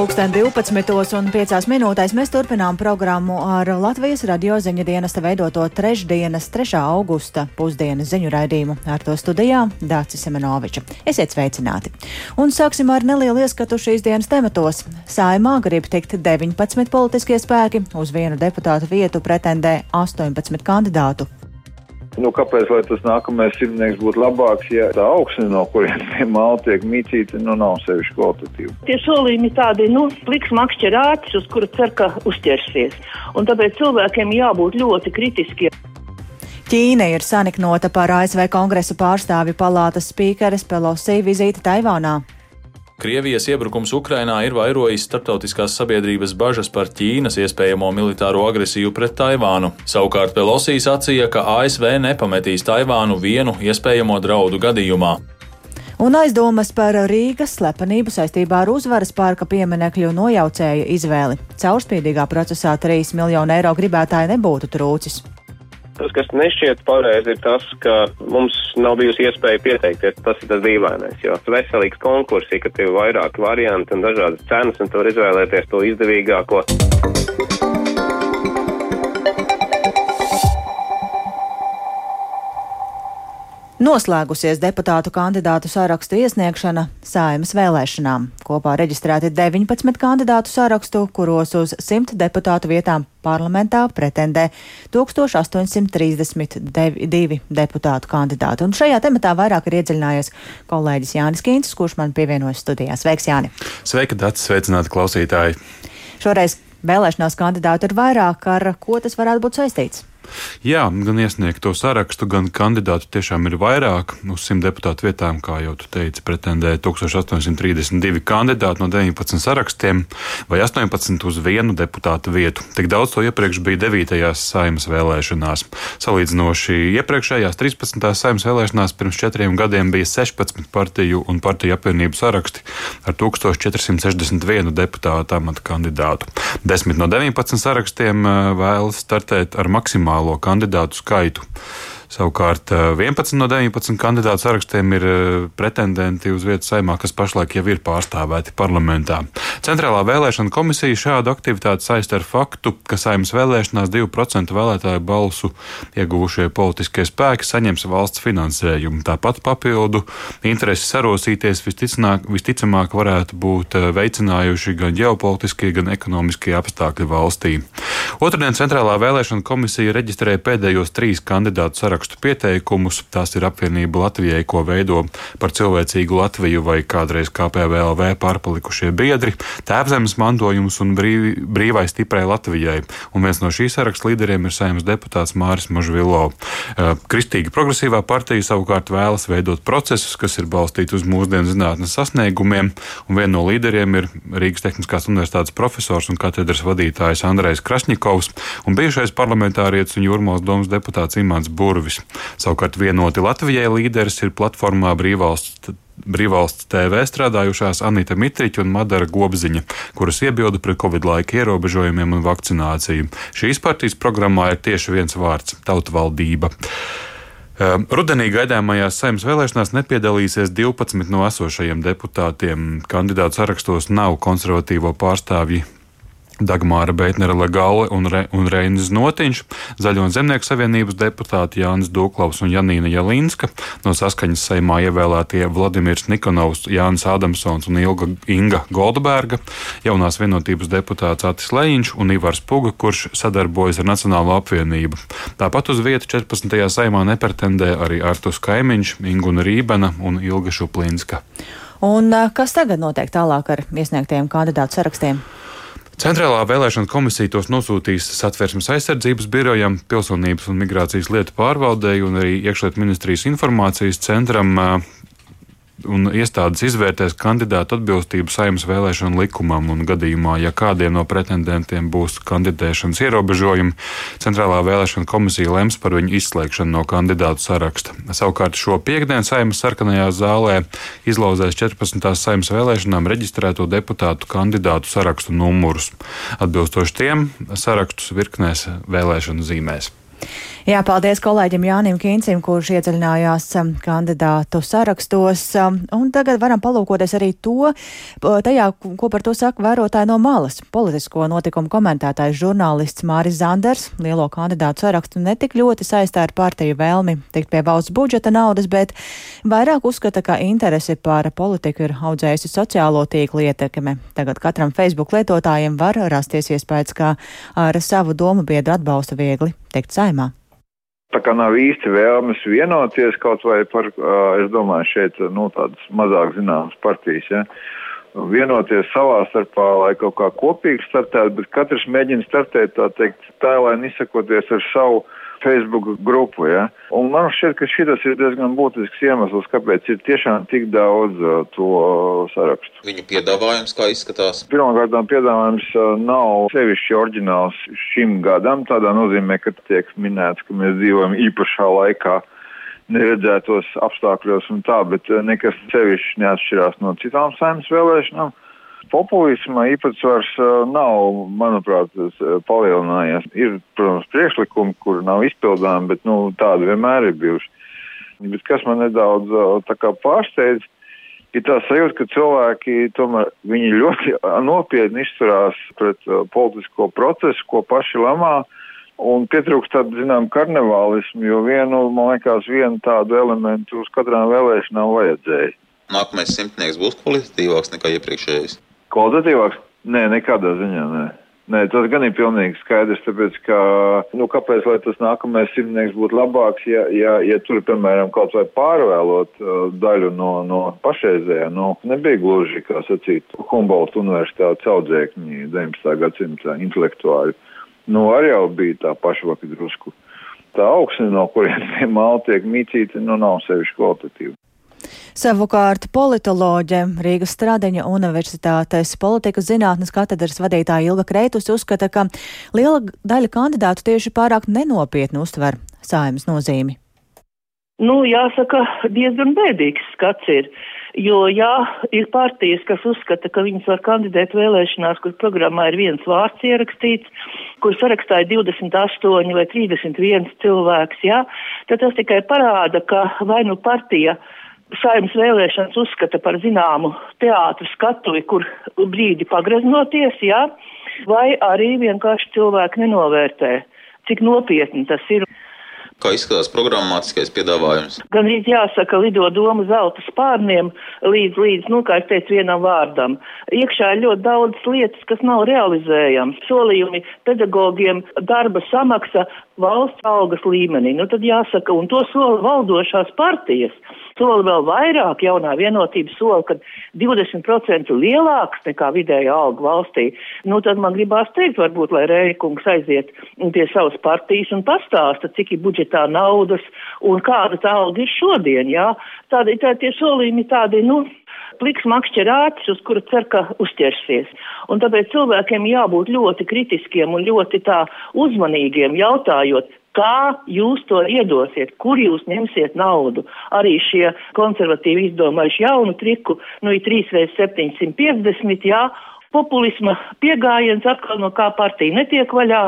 Pūksteni 12 un 5 minūtēs mēs turpinām programmu ar Latvijas radio ziņu dienesta veidoto trešdienas 3. augusta pusdienas ziņu raidījumu. Ar to studijā Dācis Semenoviča. Esiet sveicināti! Un sāksim ar nelielu ieskatu šīs dienas tematos. Saimā grib tikt 19 politiskie spēki, uz vienu deputātu vietu pretendē 18 kandidātu. Nu, kāpēc tas nākamais simtnieks būtu labāks, ja tā augsne, no kuriem pie māla tiek mītīta, nu nav sevišķi kvalitatīva? Tie solījumi tādi, nu, pliks makšķerātis, uz kura cer, ka uzķersies. Un tāpēc cilvēkiem jābūt ļoti kritiskiem. Ķīna ir saniknota par ASV kongresa pārstāvju palātas spīkeres Pelosi vizīti Taivānā. Krievijas iebrukums Ukrainā ir vairojis starptautiskās sabiedrības bažas par Ķīnas iespējamo militāro agresiju pret Taivānu. Savukārt Pelosī sacīja, ka ASV nepametīs Taivānu vienu iespējamo draudu gadījumā. Un aizdomas par Rīgas slepenību saistībā ar uzvaras parka pieminekļu nojaucēju izvēli. Caurspīdīgā procesā 3 miljonu eiro gribētāji nebūtu trūcis. Tas, kas nešķiet pareizi, ir tas, ka mums nav bijusi iespēja pieteikties. Tas ir tas dīvainais, jo veselīgs konkurss, ka tev ir vairāki varianti un dažādas cenas, un tu vari izvēlēties to izdevīgāko. Noslēgusies deputātu kandidātu sarakstu iesniegšana saimas vēlēšanām. Kopā reģistrēti 19 kandidātu sarakstu, kuros uz 100 deputātu vietām parlamentā pretendē 1832 deputātu kandidāti. Un šajā tematā vairāk ir iedziļinājies kolēģis Jānis Kīncis, kurš man pievienojas studijā. Sveiks, Jāni! Sveika, Dārts! Sveicināti klausītāji! Šoreiz vēlēšanās kandidātu ir vairāk, ar ko tas varētu būt saistīts? Jā, gan iesniegto sarakstu, gan kandidātu tiešām ir vairāk. Uz simt deputātu vietām, kā jau tu teici, pretendēja 1832 kandidāti no 19 sarakstiem vai 18 uz vienu deputātu vietu. Tik daudz to iepriekš bija 9. saimas vēlēšanās. Salīdzinoši iepriekšējās 13. saimas vēlēšanās pirms četriem gadiem bija 16 partiju un partiju apvienību saraksti ar 1461 deputātu amata kandidātu. 10 no 19 sarakstiem eh, vēlas startēt ar maksimālu maksimālo kandidātu skaitu. Savukārt 11 eh, no 19 kandidātu sarakstiem ir eh, pretendenti uz vietu saimā, kas pašlaik jau ir pārstāvēti parlamentā. Centrālā vēlēšana komisija šādu aktivitāti saista ar faktu, ka saimnes vēlēšanās 2% vēlētāju balsu ieguvušie politiskie spēki saņems valsts finansējumu. Tāpat papildu interesi sarosīties visticamāk, visticamāk varētu būt eh, veicinājuši gan ģeopolitiskie, gan ekonomiskie apstākļi valstī. Otradien Centrālā vēlēšana komisija reģistrēja pēdējos trīs kandidātu sarakstus parakstu pieteikumus. Tās ir apvienība Latvijai, ko veido par cilvēcīgu Latviju vai kādreiz KPVLV pārpalikušie biedri, tēvzemes mantojums un brīvi, brīvai stiprai Latvijai. Un viens no šīs saraksta līderiem ir saimnes deputāts Māris Mažvilo. Kristīgi progresīvā partija savukārt vēlas veidot procesus, kas ir balstīti uz mūsdienu zinātnes sasniegumiem, un viena no līderiem ir Rīgas Tehniskās universitātes profesors un katedras vadītājs Andrejs Krasņikovs un bijušais parlamentārietis un Jūrmāls domas deputāts Imants Burvis. Krievs. Savukārt vienoti Latvijai līderis ir platformā Brīvvalsts Brīvvalsts TV strādājušās Anita Mitriņa un Madara Gobziņa, kuras iebilda pret Covid laika ierobežojumiem un vakcināciju. Šīs partijas programmā ir tieši viens vārds - tautvaldība. Ehm, rudenī gaidāmajās saimnes vēlēšanās nepiedalīsies 12 no esošajiem deputātiem. Kandidātu sarakstos nav konservatīvo pārstāvji Dagmāra Beitnera Legāle un, Re, un Reinis Notiņš, Zaļo un Zemnieku savienības deputāti Jānis Dūklaus un Janīna Jalinska, no saskaņas saimā ievēlētie Vladimirs Nikonovs, Jānis Adamsons un Ilga, Inga Goldberga, jaunās vienotības deputāts Atis Lejiņš un Ivars Puga, kurš sadarbojas ar Nacionālo apvienību. Tāpat uz vietu 14. saimā nepretendē arī Artus Kaimiņš, Inguna Rībena un Ilga Šuplinska. Un kas tagad notiek tālāk ar iesniegtajiem kandidātu sarakstiem? Centrālā vēlēšana komisija tos nosūtīs Satversmes aizsardzības birojam, Pilsonības un migrācijas lietu pārvaldēju un arī iekšlietu ministrijas informācijas centram un iestādes izvērtēs kandidātu atbilstību saimnes vēlēšanu likumam, un gadījumā, ja kādiem no pretendentiem būs kandidēšanas ierobežojumi, Centrālā vēlēšana komisija lems par viņu izslēgšanu no kandidātu saraksta. Savukārt šo piekdienu saimnes sarkanajā zālē izlauzēs 14. saimnes vēlēšanām reģistrēto deputātu kandidātu sarakstu numurus. Atbilstoši tiem sarakstus virknēs vēlēšanu zīmēs. Jā, paldies kolēģim Jānim Kīncim, kurš iedziļinājās um, kandidātu sarakstos. Um, un tagad varam palūkoties arī to, tajā, ko par to saka vērotāji no malas. Politisko notikumu komentētājs žurnālists Māris Zanders lielo kandidātu sarakstu netik ļoti saistā ar partiju vēlmi tikt pie valsts budžeta naudas, bet vairāk uzskata, ka interesi par politiku ir audzējusi sociālo tīklu ietekme. Tagad katram Facebook lietotājiem var rasties iespējas, ka ar savu domu biedru atbalstu viegli tikt saimā. Tā kā nav īsti vēlmes vienoties kaut vai par, es domāju, šeit, nu, tādas mazāk zināmas partijas, ja, vienoties savā starpā, lai kaut kā kopīgi startētu, bet katrs mēģina startēt, tā teikt, tā, lai nesakoties ar savu Facebook grupu. Ja? Un man šķiet, ka šis ir diezgan būtisks iemesls, kāpēc ir tiešām tik daudz uh, to uh, sarakstu. Viņu piedāvājums kā izskatās? Pirmkārt, piedāvājums uh, nav sevišķi oriģināls šim gadam, tādā nozīmē, ka tiek minēts, ka mēs dzīvojam īpašā laikā neredzētos apstākļos un tā, bet nekas sevišķi neatšķirās no citām saimnes vēlēšanām populisma īpatsvars nav, manuprāt, palielinājies. Ir, protams, priekšlikumi, kuri nav izpildāmi, bet nu, tādi vienmēr ir bijuši. Bet kas man nedaudz pārsteidz, ir tā sajūta, ka cilvēki tomēr ļoti nopietni izturās pret politisko procesu, ko paši lemā. Un pietrūkst tādu, zinām, karnevālismu, jo vienu, man liekas, vienu tādu elementu uz katrām vēlēšanām vajadzēja. Nākamais simtnieks būs kvalitatīvāks nekā iepriekšējais. Kvalitatīvāks? Nē, nekādā ziņā nē. Nē, tas gan ir pilnīgi skaidrs, tāpēc, ka, nu, kāpēc, lai tas nākamais simtnieks būtu labāks, ja, ja, ja tur, piemēram, kaut vai pārvēlot uh, daļu no, no pašreizējā, nu, nebija gluži, kā sacīt, Humboldt universitātes audzēkņi 19. gadsimta intelektuāļi. Nu, arī jau bija tā pašvaka drusku. Tā augsne, no kurienes tie māli tiek mīcīti, nu, nav sevišķi kvalitatīva. Savukārt politoloģe Rīgas Stradiņa Universitātes politikas zinātnes katedras vadītāja Ilga Kreitus uzskata, ka liela daļa kandidātu tieši pārāk nenopietni uztver saimas nozīmi. Nu, jāsaka, diezgan bēdīgs skats ir. Jo, jā, ir partijas, kas uzskata, ka viņas var kandidēt vēlēšanās, kur programmā ir viens vārds ierakstīts, kur sarakstā ir 28 vai 31 cilvēks, jā, tad tas tikai parāda, ka vai nu partija saimnes vēlēšanas uzskata par zināmu teātru skatuvi, kur brīdi pagreznoties, jā, vai arī vienkārši cilvēki nenovērtē, cik nopietni tas ir. Kā izskatās programmatiskais piedāvājums? Gan arī jāsaka, lido doma zelta spārniem līdz, līdz, nu, kā es teicu, vienam vārdam. Iekšā ir ļoti daudz lietas, kas nav realizējams. Solījumi pedagogiem, darba samaksa valsts algas līmenī. Nu, tad jāsaka, un to sola valdošās partijas soli vēl vairāk, jaunā vienotība sola, kad 20% lielāks nekā vidēja alga valstī, nu tad man gribās teikt, varbūt, lai Rēkungs aiziet pie savas partijas un pastāsta, cik ir budžetā naudas un kāda tā alga ir šodien, jā. Tādi, tā, tie solījumi tādi, nu, pliks makšķerātis, uz kura cer, ka uzķersies. Un tāpēc cilvēkiem jābūt ļoti kritiskiem un ļoti tā uzmanīgiem, jautājot, Kā jūs to iedosiet, kur jūs ņemsiet naudu? Arī šie konservatīvi izdomājuši jaunu triku, nu ir 3 reizes 750, jā, populisma pieejams atkal no kā partija netiek vaļā,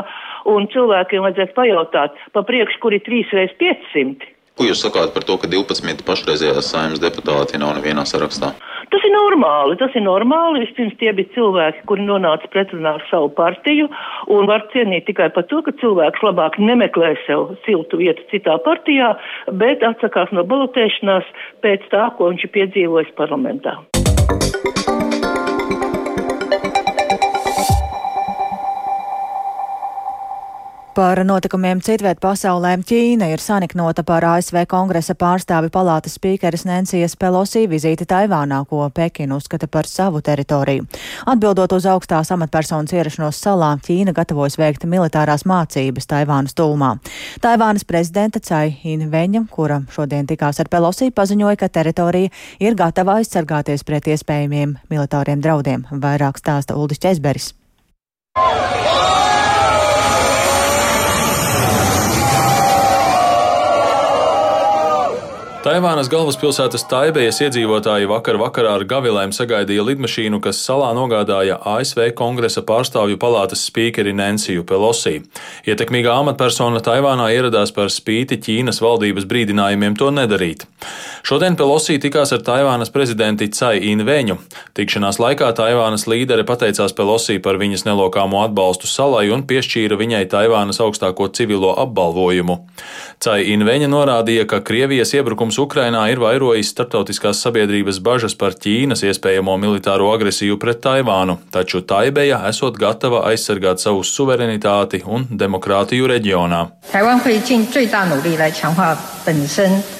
un cilvēkiem vajadzētu pajautāt, pa priekš, kur ir 3 reizes 500. Ko jūs sakāt par to, ka 12 pašreizējās saimnes deputāti nav nevienā sarakstā? Tas ir normāli. Tas ir normāli. Vispirms tie bija cilvēki, kuri nonāca pretrunā ar savu partiju, un var cienīt tikai par to, ka cilvēks labāk nemeklē sev siltu vietu citā partijā, bet atsakās no balotēšanās pēc tā, ko viņš ir piedzīvojis parlamentā. Par notikumiem citviet pasaulē Ķīna ir saniknota par ASV kongresa pārstāvi palātas spīkeres Nensijas Pelosī vizīti Taivānā, ko Pekina uzskata par savu teritoriju. Atbildot uz augstās amatpersonas ierašanos salā, Ķīna gatavojas veikt militārās mācības Taivānas tūmā. Taivānas prezidenta Cai Inveņa, kura šodien tikās ar Pelosī, paziņoja, ka teritorija ir gatava aizsargāties pret iespējamiem militāriem draudiem. Vairāk stāsta Uldis Česberis. Taivānas galvaspilsētas Taibejas iedzīvotāji vakar vakarā ar gavilēm sagaidīja lidmašīnu, kas salā nogādāja ASV kongresa pārstāvju palātas spīkeri Nensiju Pelosi. Ietekmīgā amatpersona Taivānā ieradās par spīti Ķīnas valdības brīdinājumiem to nedarīt. Šodien Pelosi tikās ar Taivānas prezidenti Cai Inveņu. Tikšanās laikā Taivānas līdere pateicās Pelosi par viņas nelokāmo atbalstu salai un piešķīra viņai Taivānas augstāko civilo apbalvojumu. Cai Inveņa norādīja, ka Krievijas iebrukums Uzbrukums Ukrainā ir vairojis starptautiskās sabiedrības bažas par Ķīnas iespējamo militāro agresiju pret Taivānu, taču Taibeja esot gatava aizsargāt savu suverenitāti un demokrātiju reģionā.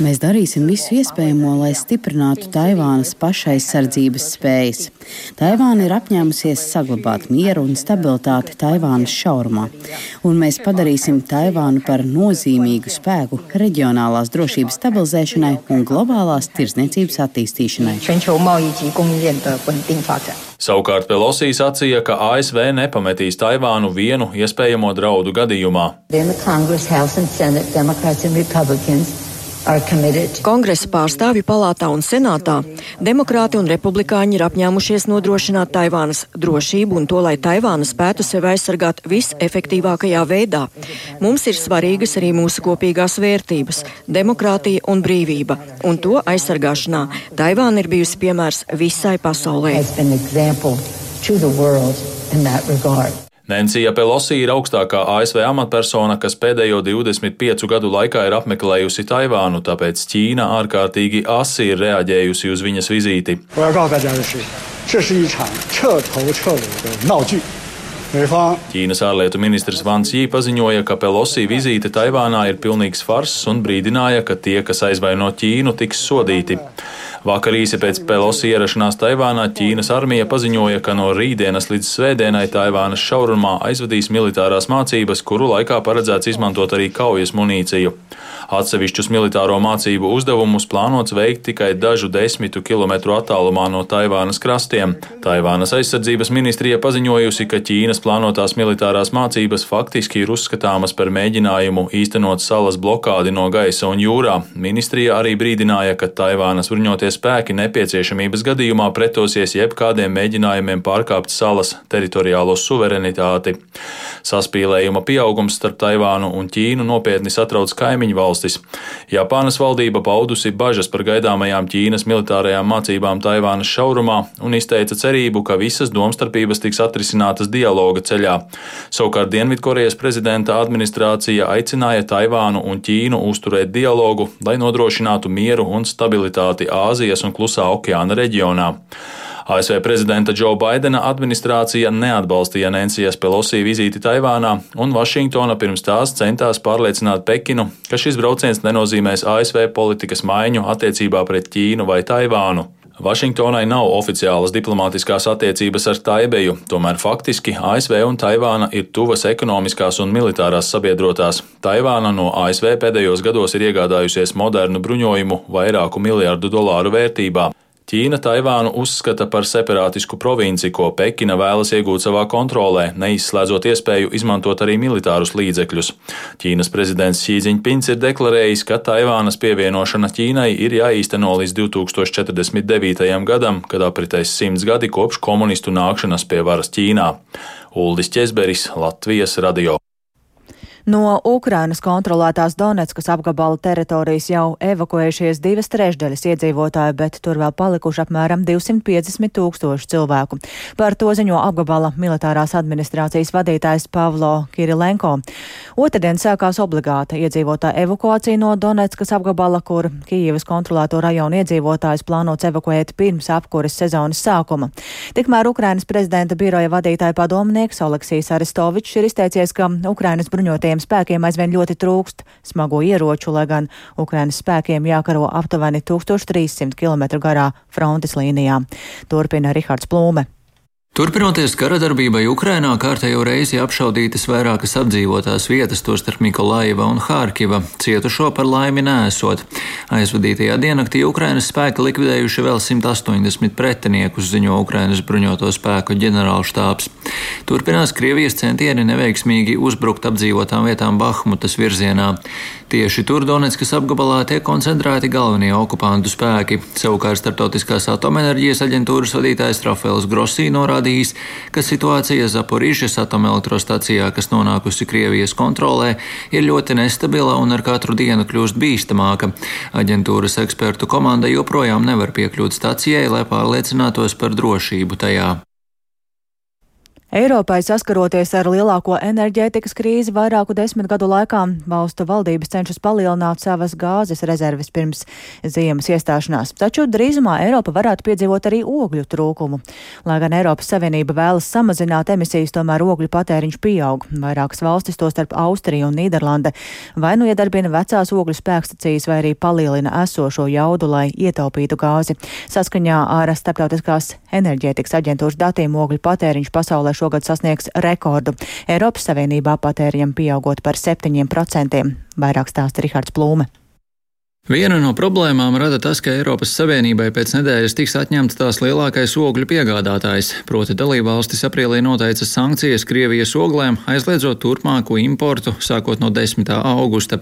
Mēs darīsim visu iespējamo, lai stiprinātu Taivānas pašaizsardzības spējas. Taivāna ir apņēmusies saglabāt mieru un stabilitāti Taivānas šaurumā, un mēs padarīsim Taivānu par nozīmīgu spēku reģionālās drošības stabilizēšanai veicināšanai un globālās tirzniecības attīstīšanai. Savukārt Pelosī sacīja, ka ASV nepametīs Taivānu vienu iespējamo draudu gadījumā. Kongresa pārstāvju palātā un senātā demokrāti un republikāņi ir apņēmušies nodrošināt Taivānas drošību un to, lai Taivāna spētu sevi aizsargāt visefektīvākajā veidā. Mums ir svarīgas arī mūsu kopīgās vērtības - demokrātija un brīvība, un to aizsargāšanā Taivāna ir bijusi piemērs visai pasaulē. Nencija Pelosi ir augstākā ASV amatpersona, kas pēdējo 25 gadu laikā ir apmeklējusi Taivānu, tāpēc Ķīna ārkārtīgi asi ir reaģējusi uz viņas vizīti. Ķīnas ārlietu ministrs Vans Jī paziņoja, ka Pelosi vizīte Taivānā ir pilnīgs farss un brīdināja, ka tie, kas aizvaino Ķīnu, tiks sodīti. Vakar īsi pēc Pelosi ierašanās Taivānā Ķīnas armija paziņoja, ka no rītdienas līdz svētdienai Taivānas šaurumā aizvadīs militārās mācības, kuru laikā paredzēts izmantot arī kaujas munīciju. Atsevišķus militāro mācību uzdevumus plānots veikt tikai dažu desmitu kilometru attālumā no Taivānas krastiem. Taivānas aizsardzības ministrija paziņojusi, ka Ķīnas plānotās militārās mācības faktiski ir uzskatāmas par mēģinājumu īstenot salas blokādi no gaisa un jūrā. Ministrija arī brīdināja, ka Taivānas bruņoties spēki nepieciešamības gadījumā pretosies jebkādiem mēģinājumiem pārkāpt salas teritoriālo suverenitāti. Saspīlējuma pieaugums starp Taivānu un Ķīnu nopietni satrauc kaimiņu valstis. Japānas valdība paudusi bažas par gaidāmajām Ķīnas militārajām mācībām Taivānas šaurumā un izteica cerību, ka visas domstarpības tiks atrisinātas dialoga ceļā. Savukārt Dienvidkorejas prezidenta administrācija aicināja Taivānu un Ķīnu uzturēt dialogu, lai nodrošinātu mieru un stabilitāti Āzijā Āzijas un Klusā okeāna reģionā. ASV prezidenta Džo Baidena administrācija neatbalstīja Nensijas Pelosi vizīti Taivānā, un Vašingtona pirms tās centās pārliecināt Pekinu, ka šis brauciens nenozīmēs ASV politikas maiņu attiecībā pret Ķīnu vai Taivānu. Vašingtonai nav oficiālas diplomātiskās attiecības ar Taibeju, tomēr faktiski ASV un Taivāna ir tuvas ekonomiskās un militārās sabiedrotās. Taivāna no ASV pēdējos gados ir iegādājusies modernu bruņojumu vairāku miljardu dolāru vērtībā. Ķīna Taivānu uzskata par separātisku provinci, ko Pekina vēlas iegūt savā kontrolē, neizslēdzot iespēju izmantot arī militārus līdzekļus. Ķīnas prezidents Xīdziņpins ir deklarējis, ka Taivānas pievienošana Ķīnai ir jāīsteno līdz 2049. gadam, kad apritēs simts gadi kopš komunistu nākšanas pie varas Ķīnā. Uldis Česberis, Latvijas radio. No Ukrainas kontrolētās Donetskas apgabala teritorijas jau evakuējušies divas trešdaļas iedzīvotāju, bet tur vēl palikuši apmēram 250 tūkstoši cilvēku. Par to ziņo apgabala militārās administrācijas vadītājs Pavlo Kirilenko. Otradien sākās obligāta iedzīvotāja evakuācija no Donetskas apgabala, kur Kijivas kontrolēto rajonu iedzīvotājus plānots evakuēt pirms apkuras sezonas sākuma. Tikmēr Ukrainas prezidenta biroja vadītāja padomnieks Oleksijas Aristovičs ir izteicies, ka Ukrainas bruņotie Bruņotajiem spēkiem aizvien ļoti trūkst smago ieroču, lai gan Ukrainas spēkiem jākaro aptuveni 1300 km garā frontes līnijā. Turpina Rihards Plūme. Turpinoties kara darbībai Ukrainā, kārtējo reizi apšaudītas vairākas apdzīvotās vietas, tostarp Mikolaiva un Hārkiva, cietušo par laimi nēsot. Aizvadītajā diennaktī Ukrainas spēki likvidējuši vēl 180 pretiniekus, ziņo Ukrainas bruņoto spēku ģenerālštāps. Turpinās Krievijas centieni neveiksmīgi uzbrukt apdzīvotām vietām Bahmutas virzienā. Tieši tur Donetskas apgabalā tiek koncentrēti galvenie okupantu spēki. Savukārt Startautiskās atomenerģijas aģentūras vadītājs Rafaels Grosī norādījis, ka situācija Zaporīžas atomelektrostacijā, kas nonākusi Krievijas kontrolē, ir ļoti nestabila un ar katru dienu kļūst bīstamāka. Aģentūras ekspertu komanda joprojām nevar piekļūt stacijai, lai pārliecinātos par drošību tajā. Eiropai saskaroties ar lielāko enerģētikas krīzi vairāku desmit gadu laikā, valstu valdības cenšas palielināt savas gāzes rezerves pirms ziemas iestāšanās. Taču drīzumā Eiropa varētu piedzīvot arī ogļu trūkumu. Lai gan Eiropas Savienība vēlas samazināt emisijas, tomēr ogļu patēriņš pieaug. Vairākas valstis, tostarp Austrija un Nīderlande, vai nu iedarbina vecās ogļu spēkstacijas, vai arī palielina esošo jaudu, lai ietaupītu gāzi. Saskaņā ar Starptautiskās enerģētikas aģentūras datiem ogļu patēriņš pasaulē šogad sasniegs rekordu. Eiropas Savienībā patēriņam pieaugot par 7%. Vairāk stāsta Rihards Plūme. Viena no problēmām rada tas, ka Eiropas Savienībai pēc nedēļas tiks atņemts tās lielākais ogļu piegādātājs, proti dalībvalstis aprīlī noteica sankcijas Krievijas oglēm, aizliedzot turpmāku importu sākot no 10. augusta.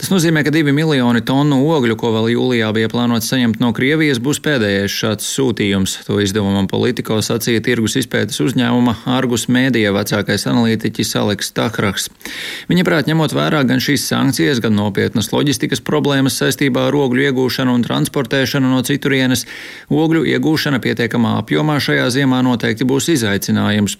Tas nozīmē, ka divi miljoni tonu ogļu, ko vēl jūlijā bija plānots saņemt no Krievijas, būs pēdējais šāds sūtījums. To izdevumam politiko sacīja tirgus izpētes uzņēmuma Argus Mēdija vecākais analītiķis Aleks Takraks. Viņa prāt ņemot vērā gan šīs sankcijas, gan nopietnas loģistikas problēmas saistībā ar ogļu iegūšanu un transportēšanu no citurienes, ogļu iegūšana pietiekamā apjomā šajā ziemā noteikti būs izaicinājums.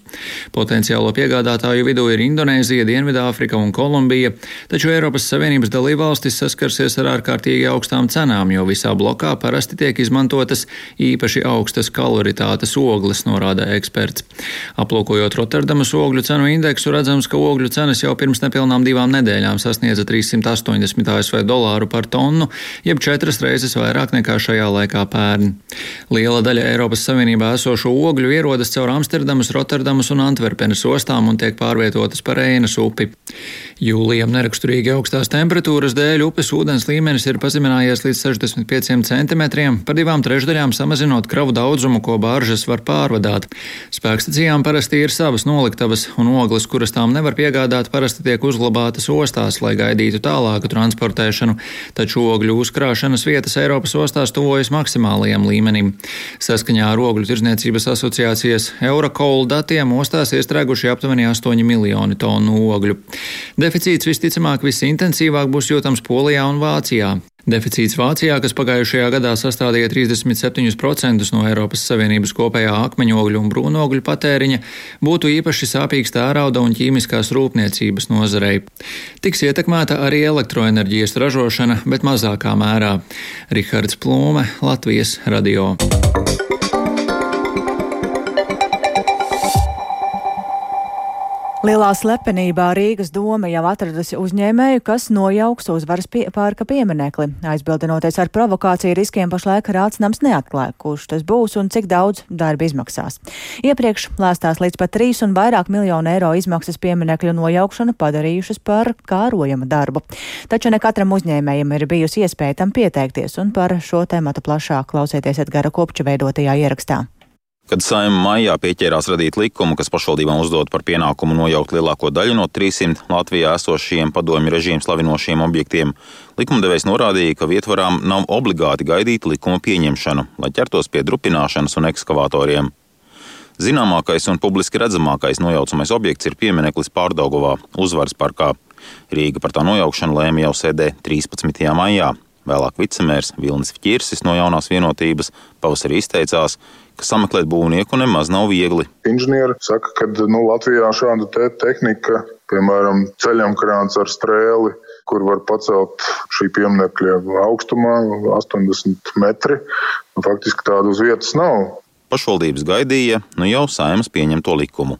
Potenciālo piegādātāju vidū ir Indonēzija, Dienvidāfrika un Kolumbija, taču Eiropas Savienības dalībvalstis saskarsies ar ārkārtīgi augstām cenām, jo visā blokā parasti tiek izmantotas īpaši augstas kaloritātes ogles, norāda eksperts. Aplūkojot Rotterdamas ogļu cenu indeksu, redzams, ka ogļu cenas jau pirms nepilnām divām nedēļām sasniedza 380 ASV dolāru par tonu, tonu, jeb četras reizes vairāk nekā šajā laikā pērn. Liela daļa Eiropas Savienībā esošo ogļu ierodas caur Amsterdamas, Rotterdamas un Antverpenes ostām un tiek pārvietotas pa Reinas upi. Jūlijam neraksturīgi augstās temperatūras dēļ upes ūdens līmenis ir pazeminājies līdz 65 centimetriem, par divām trešdaļām samazinot kravu daudzumu, ko bāržas var pārvadāt. Spēkstacijām parasti ir savas noliktavas, un ogles, kuras tām nevar piegādāt, parasti tiek uzglabātas ostās, lai gaidītu tālāku transportēšanu, taču ogļu uzkrāšanas vietas Eiropas ostās tuvojas maksimālajam līmenim. Saskaņā ar ogļu tirzniecības asociācijas Eurocoal datiem ostās iestrēguši aptuveni 8 miljoni tonu ogļu. Deficīts visticamāk visintensīvāk būs jūtams Polijā un Vācijā. Deficīts Vācijā, kas pagājušajā gadā sastādīja 37% no Eiropas Savienības kopējā akmeņogļu un brūnogļu patēriņa, būtu īpaši sāpīgs tērauda un ķīmiskās rūpniecības nozarei. Tiks ietekmēta arī elektroenerģijas ražošana, bet mazākā mērā. Rihards Plūme, Latvijas radio. Lielā slepenībā Rīgas doma jau atradusi uzņēmēju, kas nojauks uzvaras pie, pārka pieminekli. Aizbildinoties ar provokāciju riskiem pašlaik rādsnams neatklāja, kurš tas būs un cik daudz darba izmaksās. Iepriekš lēstās līdz pat 3 un vairāk miljonu eiro izmaksas pieminekļu nojaukšana padarījušas par kārojama darbu. Taču ne katram uzņēmējam ir bijusi iespēja tam pieteikties, un par šo tēmatu plašāk klausieties Edgara Kopča veidotajā ierakstā. Kad saima maijā pieķērās radīt likumu, kas pašvaldībām uzdod par pienākumu nojaukt lielāko daļu no 300 Latvijā esošajiem padomju režīmu slavinošiem objektiem, likumdevējs norādīja, ka vietvarām nav obligāti gaidīt likuma pieņemšanu, lai ķertos pie drupināšanas un ekskavatoriem. Zināmākais un publiski redzamākais nojaucamais objekts ir piemineklis Pārdagovā, uzvaras parkā. Rīga par tā nojaukšanu lēma jau sēdē 13. maijā. Vēlāk vicemērs Vilnis Čirsis no jaunās vienotības pavasarī izteicās, ka sameklēt būvnieku nemaz nav viegli. Inženieri saka, ka nu, Latvijā šāda te tehnika, piemēram, ceļam krāns ar strēli, kur var pacelt šī pieminiekļa augstumā 80 metri, nu, faktiski tādu uz vietas nav. Pašvaldības gaidīja nu jau saimas pieņemto likumu.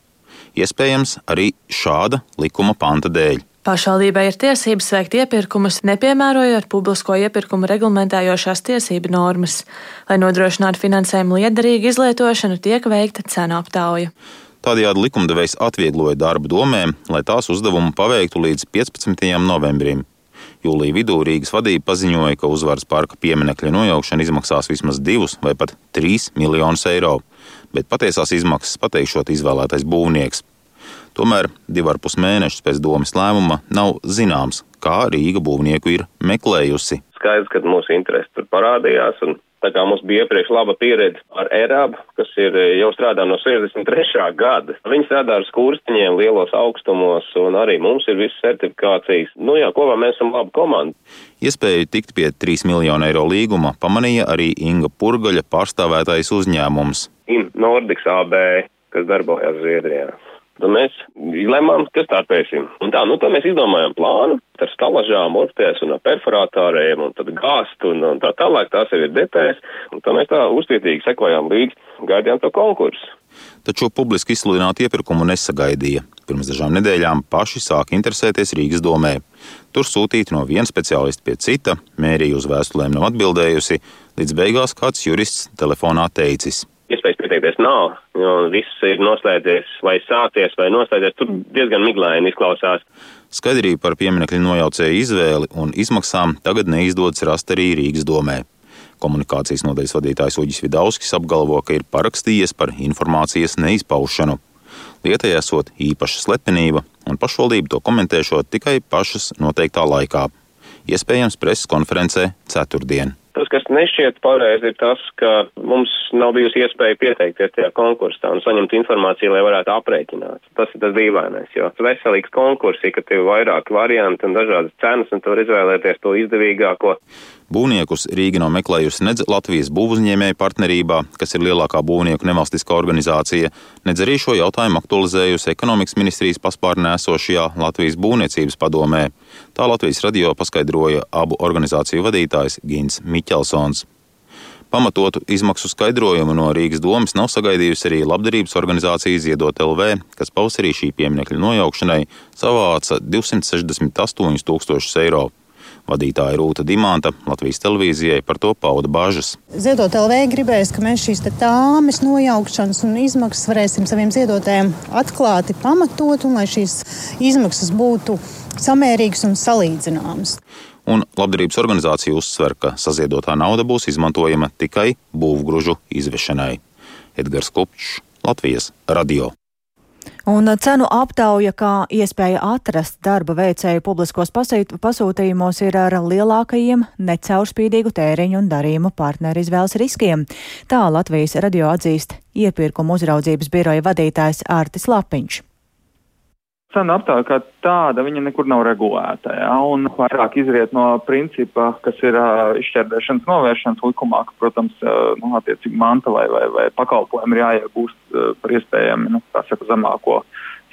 Iespējams, arī šāda likuma panta dēļ. Pašvaldībai ir tiesības veikt iepirkumus, nepiemērojot publisko iepirkumu reglamentējošās tiesību normas. Lai nodrošinātu finansējumu liederīgu izlietošanu, tiek veikta cenu aptauja. Tādējādi likumdevējs atviegloja darbu domēm, lai tās uzdevumu paveiktu līdz 15. novembrim. Jūlija vidū Rīgas vadība paziņoja, ka uzvaras parka pieminekļa nojaukšana izmaksās vismaz 2 vai pat 3 miljonus eiro, bet patiesās izmaksas pateikšot izvēlētais būvnieks. Tomēr divarpus mēnešus pēc domas lēmuma nav zināms, kā Rīga būvnieku ir meklējusi. Skaidrs, ka mūsu interesi tur parādījās, un Tā kā mums bija iepriekš laba pieredze ar ERAB, kas ir eh, jau strādā no 63. gada. Viņi strādā ar skursteņiem lielos augstumos, un arī mums ir visas certifikācijas. Nu jā, kopā mēs esam laba komanda. Iespēju tikt pie 3 miljonu eiro līguma pamanīja arī Inga Purgaļa pārstāvētais uzņēmums. In Nordics AB, kas darbojas Zviedrijā. Tad mēs lemām, kas tā pēsim. Un tā, nu, tā mēs izdomājām plānu ar stalažām, ortēs un perforātāriem un tad gāstu un, un tā tālāk. Tās jau ir detaļas. Un tā mēs tā uztietīgi sekojām līdzi, gaidījām to konkursu. Taču publiski izsludinātu iepirkumu nesagaidīja. Pirms dažām nedēļām paši sāka interesēties Rīgas domē. Tur sūtīti no viena speciālista pie cita, mērija uz vēstulēm nav atbildējusi, līdz beigās kāds jurists telefonā teicis – iespējas pieteikties nav, viss ir noslēdzies vai sācies vai noslēdzies. Tur diezgan miglaini izklausās. Skaidrību par pieminiektu nojaucēju izvēli un izmaksām tagad neizdodas rast arī Rīgas domē. Komunikācijas nodaļas vadītājs Uģis Vidauskis apgalvo, ka ir parakstījies par informācijas neizpaušanu. Lietai esot īpaša slepenība, un pašvaldība to komentēšot tikai pašas noteiktā laikā. Iespējams, preses konferencē ceturtdien. Tas, kas nešķiet pareizi, ir tas, ka mums nav bijusi iespēja pieteikties tajā konkursā un saņemt informāciju, lai varētu aprēķināt. Tas ir tas dīvainais, jo veselīgs konkurss, ka tev ir vairāki varianti un dažādas cenas, un tu vari izvēlēties to izdevīgāko. Būvniekus Rīga nav meklējusi nedz Latvijas būvuzņēmēju partnerībā, kas ir lielākā būvnieku nevalstiskā organizācija, nedz arī šo jautājumu aktualizējusi ekonomikas ministrijas paspārnē esošajā Latvijas būvniecības padomē. Tā Latvijas radio paskaidroja abu organizāciju vadītājs Gins Miķelsons. Pamatotu izmaksu skaidrojumu no Rīgas domas nav sagaidījusi arī labdarības organizācija Ziedot LV, kas pavasarī šī pieminiekļa nojaukšanai savāca 268 tūkstošus eiro. Vadītāja Rūta Dimanta Latvijas televīzijai par to pauda bažas. Ziedot LV gribēs, ka mēs šīs tāmas nojaukšanas un izmaksas varēsim saviem ziedotājiem atklāti pamatot un lai šīs izmaksas būtu samērīgas un salīdzināmas. Un labdarības organizācija uzsver, ka saziedotā nauda būs izmantojama tikai būvgružu izvešanai. Edgars Kupčs, Latvijas radio. Un cenu aptauja, kā iespēja atrast darba veicēju publiskos pasūtījumos, ir ar lielākajiem necaurspīdīgu tēriņu un darījumu partneru izvēles riskiem. Tā Latvijas radio atzīst iepirkuma uzraudzības biroja vadītājs Ārtis Lapiņš cenu aptāja kā tāda, viņa nekur nav regulēta. Ja, un vairāk izriet no principa, kas ir uh, izšķērdēšanas novēršanas likumā, ka, protams, uh, nu, attiecīgi manta vai, vai, vai pakalpojumi ir jāiegūst uh, par iespējami, nu, saka, zemāko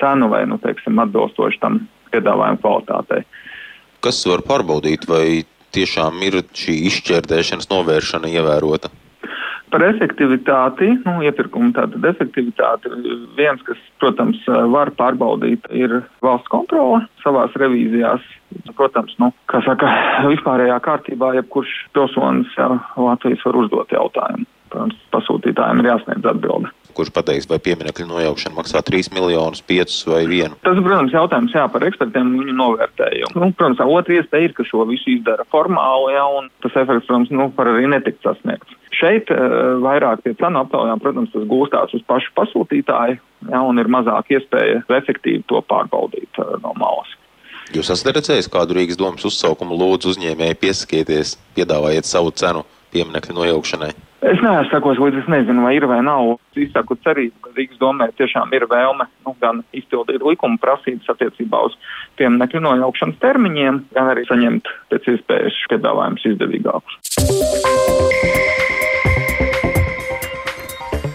cenu vai, nu, teiksim, atbilstoši tam piedāvājumu kvalitātei. Kas var pārbaudīt, vai tiešām ir šī izšķērdēšanas novēršana ievērota? Par efektivitāti, nu, iepirkumu tātad efektivitāti, viens, kas, protams, var pārbaudīt, ir valsts kontrole savās revīzijās. Protams, nu, kā saka, vispārējā kārtībā, jebkurš pilsonis Latvijas var uzdot jautājumu. Protams, pasūtītājiem ir jāsniedz atbildi kurš pateiks, vai pieminiektu nojaukšana maksā 3 miljonus, 5 vai 1. Tas, protams, jautājums jā, par ekspertiem un viņu novērtējumu. Nu, protams, otra iespēja ir, ka šo visu izdara formāli, jā, un tas efekts, protams, nu, par arī netikt sasniegts. Šeit uh, vairāk pie cenu aptaujām, protams, tas gūstās uz pašu pasūtītāju, jā, un ir mazāk iespēja efektīvi to pārbaudīt uh, no malas. Jūs esat redzējis kādu Rīgas domas uzsaukumu, lūdzu, uzņēmēji piesakieties, piedāvājiet savu cenu pieminiektu nojaukšanai? Es neesmu sakos, līdz es nezinu, vai ir vai nav. Izsaku cerību, ka Rīgas domē tiešām ir vēlme nu, gan izpildīt likuma prasības attiecībā uz pieminiektu nojaukšanas termiņiem, gan arī saņemt pēc iespējas piedāvājumus izdevīgākus.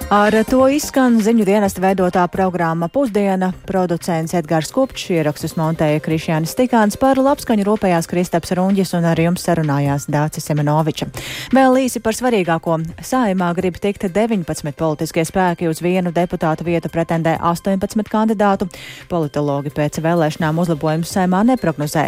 Ar to izskan ziņu dienesta veidotā programma Pusdiena. Producents Edgars Kupčs ierakstus montēja Krišjānis Stikāns par labskaņu rūpējās Kristaps Runģis un ar jums sarunājās Dācis Semenoviča. Vēl īsi par svarīgāko. Saimā grib tikt 19 politiskie spēki uz vienu deputātu vietu pretendē 18 kandidātu. Politologi pēc vēlēšanām uzlabojumus saimā neprognozē.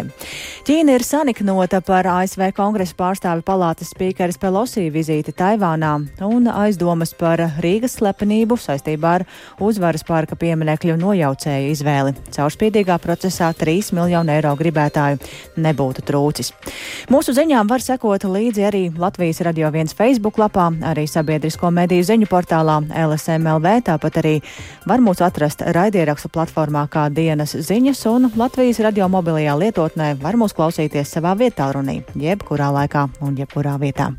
Ķīna ir saniknota par ASV kongresa pārstāvi palātas spīkeres Pelosī vizīti Taivānā un aizdomas par Rīgas slepenību saistībā ar uzvaras parka pieminekļu nojaucēju izvēli. Caurspīdīgā procesā 3 miljonu eiro gribētāju nebūtu trūcis. Mūsu ziņām var sekot līdzi arī Latvijas radio viens Facebook lapā, arī sabiedrisko mediju ziņu portālā LSMLV, tāpat arī var mūs atrast raidierakstu platformā kā dienas ziņas un Latvijas radio mobilajā lietotnē var mūs klausīties savā vietā runī, jebkurā laikā un jebkurā vietā.